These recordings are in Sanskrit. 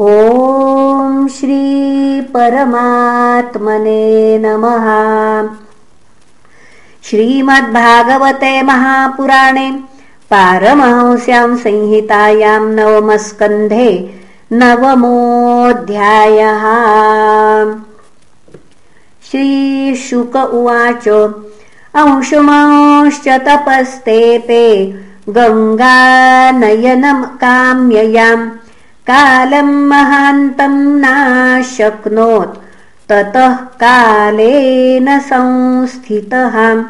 ॐ श्रीपरमात्मने नमः। श्रीमद्भागवते महापुराणे पारमहंस्यां संहितायां नवमस्कन्धे नवमोऽध्यायः। श्रीशुक उवाच अंशुमांश्च तपस्तेपे गङ्गानयनं काम्ययाम् कालम् महान्तम् नाशक्नोत् ततः कालेन संस्थितः।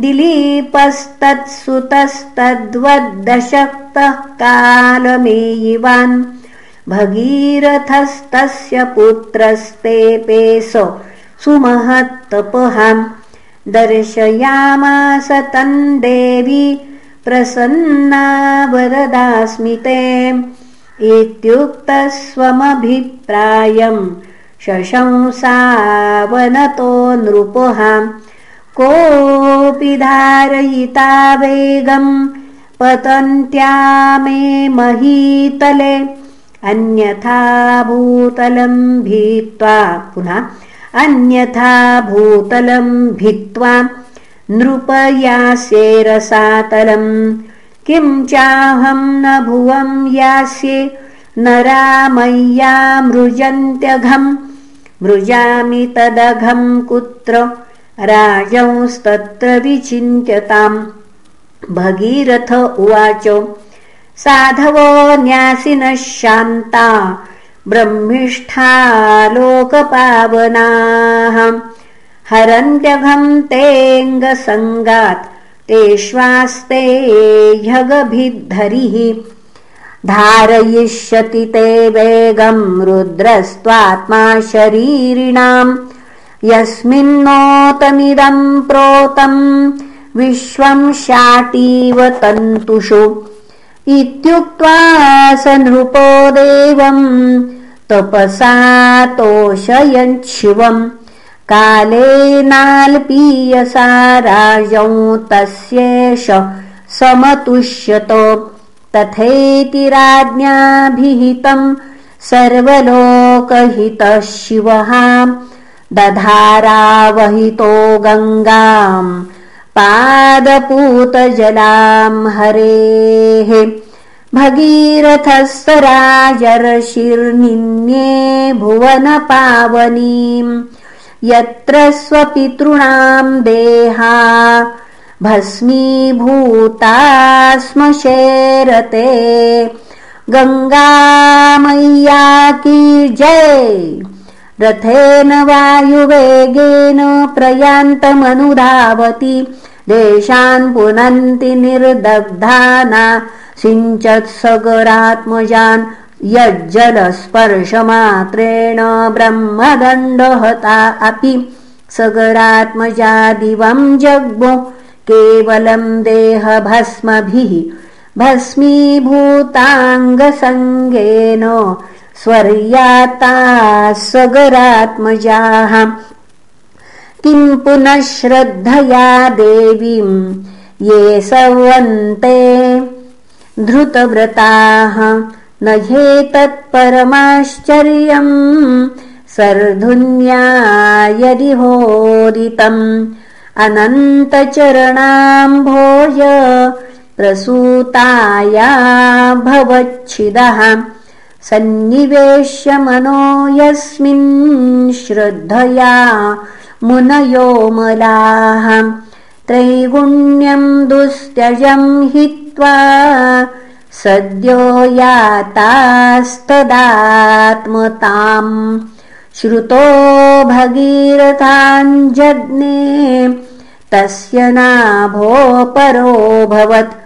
दिलीपस्तत्सुतस्तद्वद्दशक्तः कालमेयिवान्। भगीरथस्तस्य पुत्रस्तेपेस सुमहत्तपहाम् दर्शयामास तन् देवी प्रसन्ना वरदास्मिते इत्युक्तस्वमभिप्रायम् शशंसावनतो नृपहाम् कोऽपि धारयिता वेगम् पतन्त्या मे महीतले। अन्यथा भूतलम् भीत्वा पुनः अन्यथा भूतलम् भित्त्वा नृपयास्ये रसातलम् किं चाहं न भुवं यास्ये न रामय्या मृजन्त्यघम् मृजामि तदघम् कुत्र राजंस्तत्र विचिन्त्यताम्। भगीरथ उवाच साधवो न्यासिनः शान्ता ब्रह्मिष्ठालोकपावनाः। हरन्त्यघम् तेऽङ्गसङ्गात् तेष्वास्ते ह्यगभिद्धरिः। धारयिष्यति ते वेगम् रुद्रस्त्वात्मा शरीरिणाम् यस्मिन्नोतमिदम् प्रोतम् विश्वम् शाटीव तन्तुषु। इत्युक्त्वा स नृपो देवम् तपसा तोषयच्छिवम् राजौ तस्येष समतुष्यत तथेति राज्ञाभिहितम् सर्वलोकहितः शिवः दधारावहितो गङ्गाम् पादपूतजलाम् हरेः भगीरथस्य राजर्षिर्निन्ये भुवनपावनीम् यत्र स्वपितॄणाम् देहा भस्मीभूता स्म शेरते गङ्गामय्या की जय। रथेन वायुवेगेन प्रयान्तमनुधावति। देशान् पुनन्ति निर्दग्धाना। सिञ्चत्सगरात्मजान् यज्जलस्पर्शमात्रेण ब्रह्मदण्डहता अपि सगरात्मजादिवम् जग्मो केवलम् देहभस्मभिः भस्मीभूताङ्गसङ्गेन स्वर्याता सगरात्मजाः किम् पुनः श्रद्धया देवीम् ये सवन्ते धृतव्रताः न ह्येतत्परमाश्चर्यम् सर्धुन्या होदितम् अनन्तचरणाम्भोज प्रसूताया भवच्छिदः सन्निवेश्य मनो यस्मिन् श्रद्धया मुनयोमलाः त्रैगुण्यम् दुस्त्यजम् हित्वा सद्यो यातास्तदात्मताम्। श्रुतो भगीरथाञ्जज्ञे तस्य नाभोपरोऽभवत्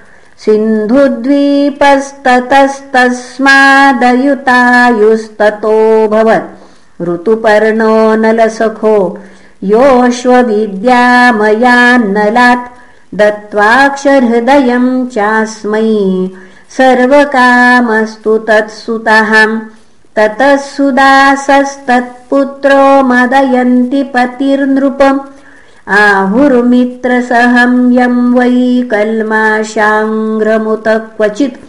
सिन्धुद्वीपस्ततस्तस्मादयुतायुस्ततोऽभवत् ऋतुपर्णो नलसखो योऽश्वविद्यामयान्नलात् दत्त्वाक्षहृदयम् चास्मै सर्वकामस्तु तत्सुतः। ततः सुदासस्तत्पुत्रो मदयन्ति पतिर्नृपम् आहुर्मित्रसहं यं वै कल्माशाङ्ग्रमुत क्वचित्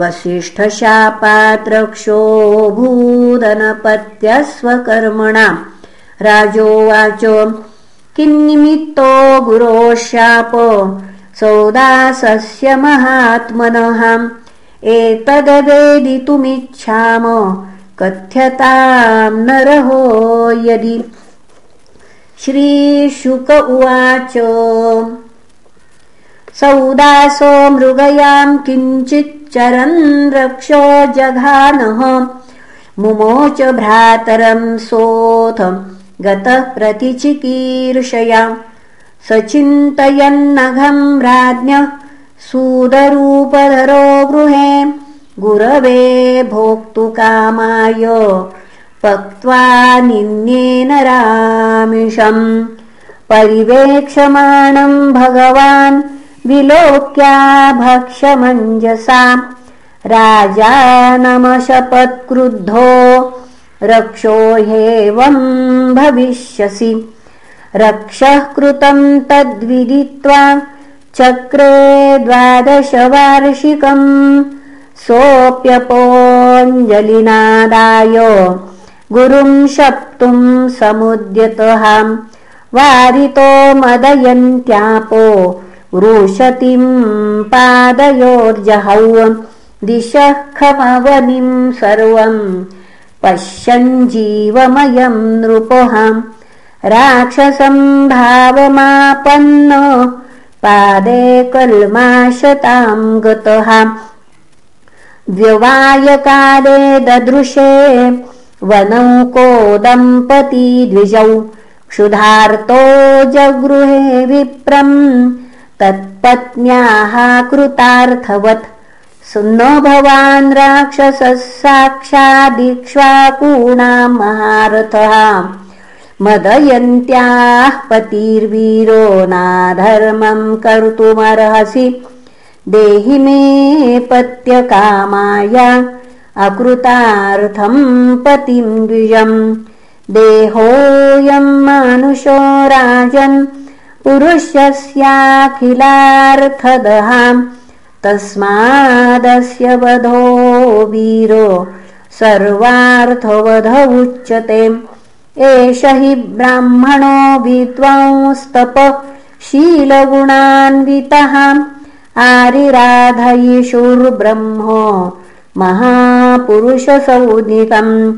वसिष्ठशापात्रक्षोऽभूदनपत्यस्वकर्मणा राजोवाच किन्निमित्तो गुरो शाप सौदासस्य महात्मनः। एतदवेदितुमिच्छाम कथ्यतां नरहो यदि। श्रीशुक उवाच। सौदासो मृगयाम् किञ्चिच्चरन् रक्षो जघानः। मुमोच भ्रातरम् सोऽथ गतः प्रतिचिकीर्षया स चिन्तयन्नघम् राज्ञः सूदरूपधरो गृहे। गुरवे भोक्तुकामाय पक्त्वा निन्येन रामिषम्। परिवेक्षमाणम् भगवान् विलोक्या भक्षमञ्जसा राजा नमशपत्क्रुद्धो रक्षो ह्येवम् भविष्यसि रक्षः कृतम् तद्विदित्वा चक्रे द्वादशवार्षिकम् सोऽप्यपोऽञ्जलिनादाय गुरुम् शप्तुम् समुद्यतः वारितो मदयन्त्यापो वृषतिम् पादयोर्जहौ दिशः खमवनिम् सर्वम् पश्यन् जीवमयम् नृपः राक्षसम् भावमापन्न पादे कल्माशताम् गतः। व्यवायकाले ददृशे वनौको दम्पती द्विजौ। क्षुधार्तो जगृहे विप्रम् तत्पत्न्याः कृतार्थवत् न भवान् राक्षसः साक्षादिक्ष्वाकूणाम् महारथः मदयन्त्याः पतिर्वीरो नाधर्मम् कर्तुमर्हसि। देहि मे पत्यकामाय अकृतार्थम् पतिम् द्विजम्। देहोऽयम् मानुषो राजन् पुरुषस्याखिलार्थदहाम्। तस्मादस्य वधो वीरो सर्वार्थवध उच्यते एष हि ब्राह्मणो विद्वांस्तप शीलगुणान्वितः। आरिराधयिषुर्ब्रह्मो महापुरुषसौदिकम्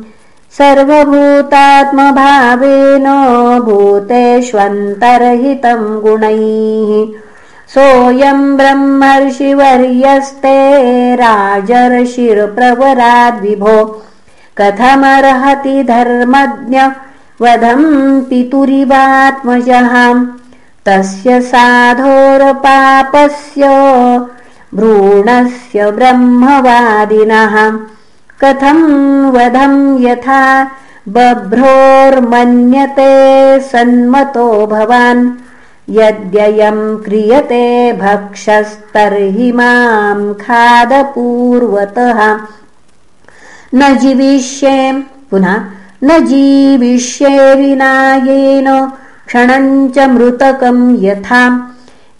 सर्वभूतात्मभावेन भूतेष्वन्तर्हितम् गुणैः। सोऽयम् ब्रह्मर्षिवर्यस्ते राजर्षिर्प्रवराद्विभो कथमर्हति धर्मज्ञ वधम् पितुरिवात्मजः तस्य साधोरपापस्य भ्रूणस्य ब्रह्मवादिनः। कथम् वधम् यथा बभ्रोर्मन्यते सन्मतो भवान् यद्ययम् क्रियते भक्षस्तर्हि माम् खादपूर्वतः। न जीविष्ये पुनः न जीविष्ये विनायेन क्षणम् च मृतकम् यथा।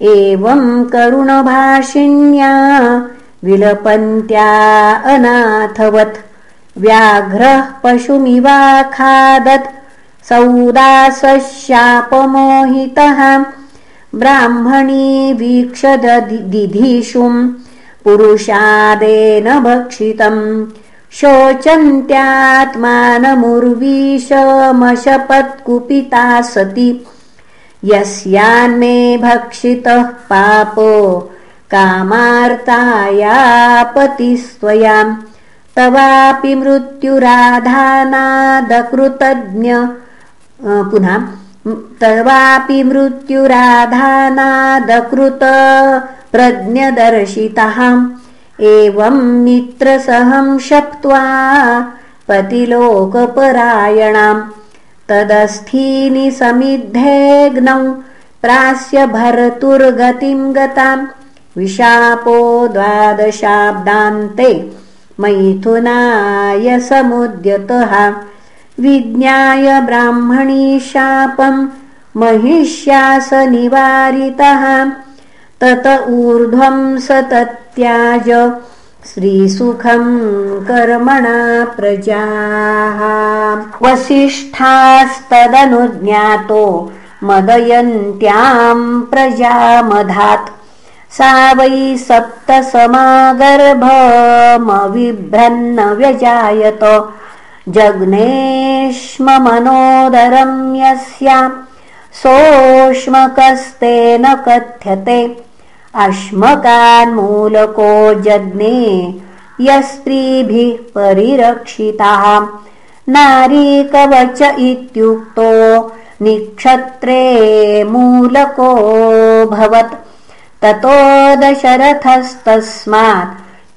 एवम् करुणभाषिण्या विलपन्त्या अनाथवत्। व्याघ्रः पशुमिवाखादत्। सौदासशापमोहितः ब्राह्मणी वीक्षदिधिषुम् पुरुषादेन भक्षितम् शोचन्त्यात्मानमुर्वीशमशपत्कुपिता सति। यस्यान्मे भक्षितः पापो कामार्तायापतिस्त्वयाम् तवापि मृत्युराधानादकृतज्ञ पुनः तवापि मृत्युराधानादकृत प्रज्ञदर्शितः एवम् मित्रसहं शप्त्वा पतिलोकपरायणाम् तदस्थीनि समिद्धेऽग्नौ प्रास्य भर्तुर्गतिम् गताम् विशापो द्वादशाब्दान्ते मैथुनाय समुद्यतः विज्ञाय ब्राह्मणी शापम् महिष्यास निवारितः तत ऊर्ध्वम् स तत्याज श्रीसुखं कर्मणा प्रजाः। वसिष्ठास्तदनुज्ञातो मदयन्त्यां प्रजामधात्। सा वै सप्तसमागर्भमविभ्रन्न व्यजायत जग्नेश्ममनोदरं यस्या। सोष्मकस्तेन कथ्यते अश्मकान्मूलको जज्ञे यस्त्रीभिः परिरक्षिताः। नारीकवच इत्युक्तो निक्षत्रे मूलको भवत्। ततो दशरथस्तस्मात्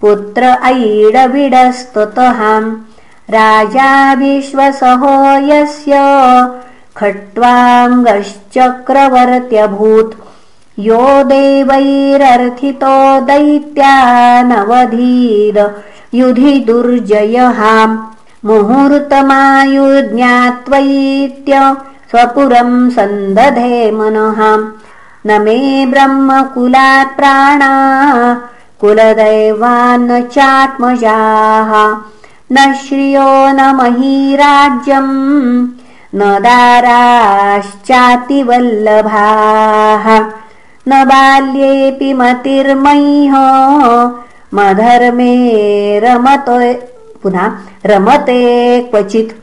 पुत्र ऐडविडस्तुतहाम् राजा विश्वसहो यस्य खट्वाङ्गश्चक्रवर्त्यभूत् यो देवैरर्थितो दैत्यानवधीद युधि दुर्जयहाम्। मुहूर्तमायुज्ञात्वैत्य स्वपुरं सन्दधे मनः न मे ब्रह्मकुलात् प्राणा कुलदैवान्न चात्मजाः। न श्रियो न महीराज्यम् न दाराश्चातिवल्लभाः न बाल्येऽपि मतिर्मह्य। मधर्मे रमतो पुनः रमते क्वचित्।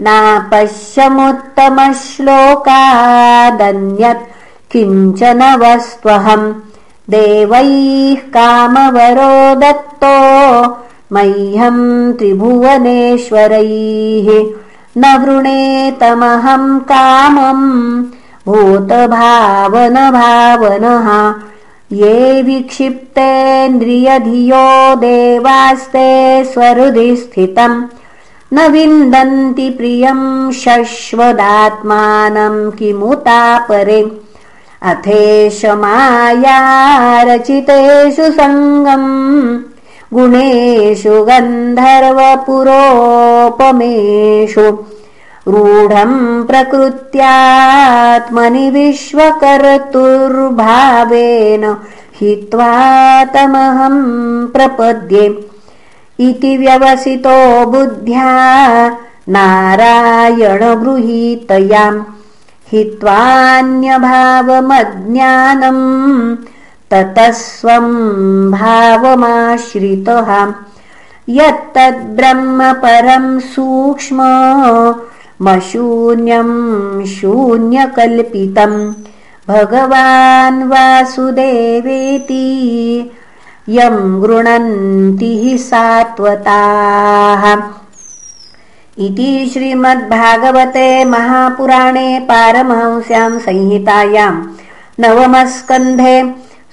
नापश्यमुत्तमश्लोकादन्यत्। किञ्चन वस्त्वहम् देवैः कामवरो दत्तो। मह्यम् त्रिभुवनेश्वरैः। न वृणेतमहम् कामम् भूतभावन भावनः ये विक्षिप्तेन्द्रियधियो देवास्ते स्वहृदि स्थितम्। न विन्दन्ति प्रियम् शश्वदात्मानम् किमुतापरे। अथेश मायारचितेषु सङ्गम्। गुणेषु गन्धर्वपुरोपमेषु रूढम् प्रकृत्यात्मनि विश्वकर्तुर्भावेन हित्वा तमहम् प्रपद्ये। इति व्यवसितो बुद्ध्या नारायणगृहीतयाम् हित्वान्यभावमज्ञानम् ततः स्वम् भावमाश्रितः। यत्तद्ब्रह्म परम् सूक्ष्म मशून्यम् शून्यकल्पितम् भगवान् वासुदेवेति यम् गृणन्ति हि सात्वताः। इति श्रीमद्भागवते महापुराणे पारमहंस्याम् संहितायाम् नवमस्कन्धे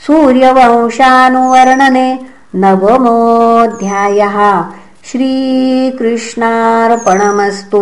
सूर्यवंशानुवर्णने नवमोऽध्यायः। श्रीकृष्णार्पणमस्तु